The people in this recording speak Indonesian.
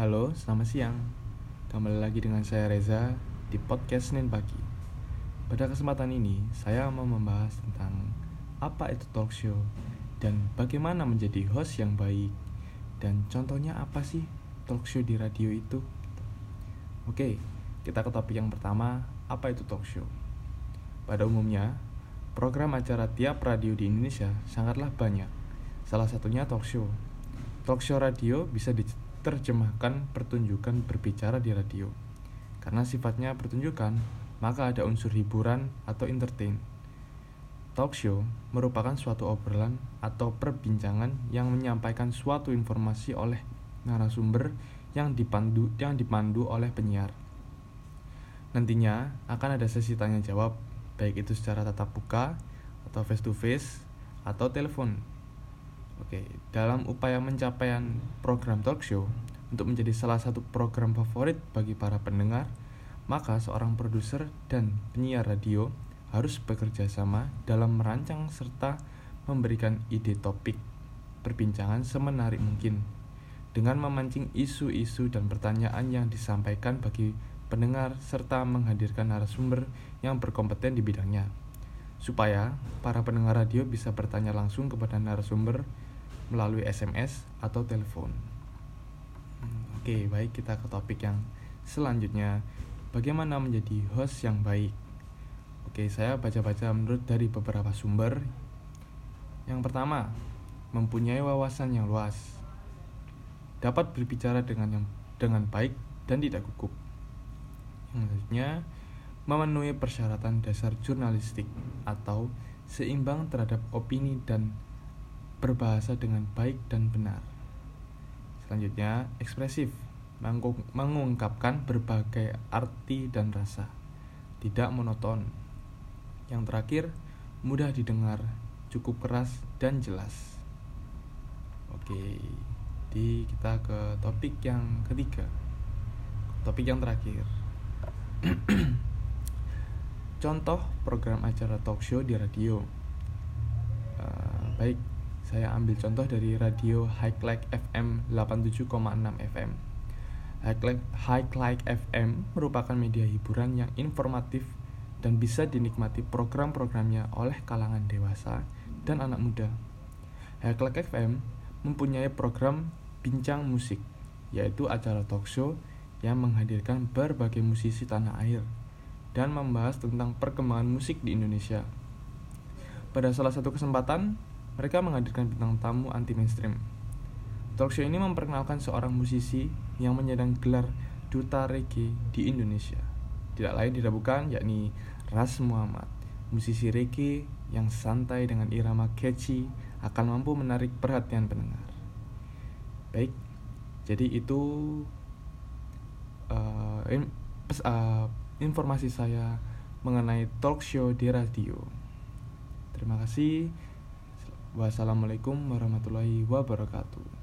Halo, selamat siang. Kembali lagi dengan saya Reza di podcast Senin Pagi. Pada kesempatan ini, saya mau membahas tentang apa itu talk show dan bagaimana menjadi host yang baik dan contohnya apa sih talk show di radio itu. Oke, kita ke topik yang pertama, apa itu talk show? Pada umumnya, program acara tiap radio di Indonesia sangatlah banyak. Salah satunya talk show. Talk show radio bisa diterjemahkan pertunjukan berbicara di radio. Karena sifatnya pertunjukan, maka ada unsur hiburan atau entertain. Talk show merupakan suatu obrolan atau perbincangan yang menyampaikan suatu informasi oleh narasumber yang dipandu yang dipandu oleh penyiar. Nantinya akan ada sesi tanya jawab, baik itu secara tatap muka atau face to face atau telepon. Oke, dalam upaya mencapaian program talk show untuk menjadi salah satu program favorit bagi para pendengar, maka seorang produser dan penyiar radio harus bekerja sama dalam merancang serta memberikan ide topik perbincangan semenarik mungkin dengan memancing isu-isu dan pertanyaan yang disampaikan bagi pendengar serta menghadirkan narasumber yang berkompeten di bidangnya supaya para pendengar radio bisa bertanya langsung kepada narasumber melalui SMS atau telepon. Hmm, oke, baik kita ke topik yang selanjutnya. Bagaimana menjadi host yang baik? Oke, saya baca-baca menurut dari beberapa sumber. Yang pertama, mempunyai wawasan yang luas. Dapat berbicara dengan yang dengan baik dan tidak gugup. Yang selanjutnya, memenuhi persyaratan dasar jurnalistik atau seimbang terhadap opini dan berbahasa dengan baik dan benar. Selanjutnya, ekspresif, mengungkapkan berbagai arti dan rasa, tidak monoton, yang terakhir, mudah didengar, cukup keras dan jelas. Oke, di kita ke topik yang ketiga. Topik yang terakhir. Contoh program acara talk show di radio. Uh, baik, saya ambil contoh dari radio High Like FM 87,6 FM. High Like FM merupakan media hiburan yang informatif dan bisa dinikmati program-programnya oleh kalangan dewasa dan anak muda. Hacklek FM mempunyai program Bincang Musik, yaitu acara talk show yang menghadirkan berbagai musisi tanah air dan membahas tentang perkembangan musik di Indonesia. Pada salah satu kesempatan, mereka menghadirkan bintang tamu anti mainstream. Talk show ini memperkenalkan seorang musisi yang menyandang gelar duta reggae di Indonesia tidak lain tidak bukan yakni Ras Muhammad, musisi reggae yang santai dengan irama catchy akan mampu menarik perhatian pendengar. Baik, jadi itu uh, in, uh, informasi saya mengenai talk show di radio. Terima kasih. Wassalamualaikum warahmatullahi wabarakatuh.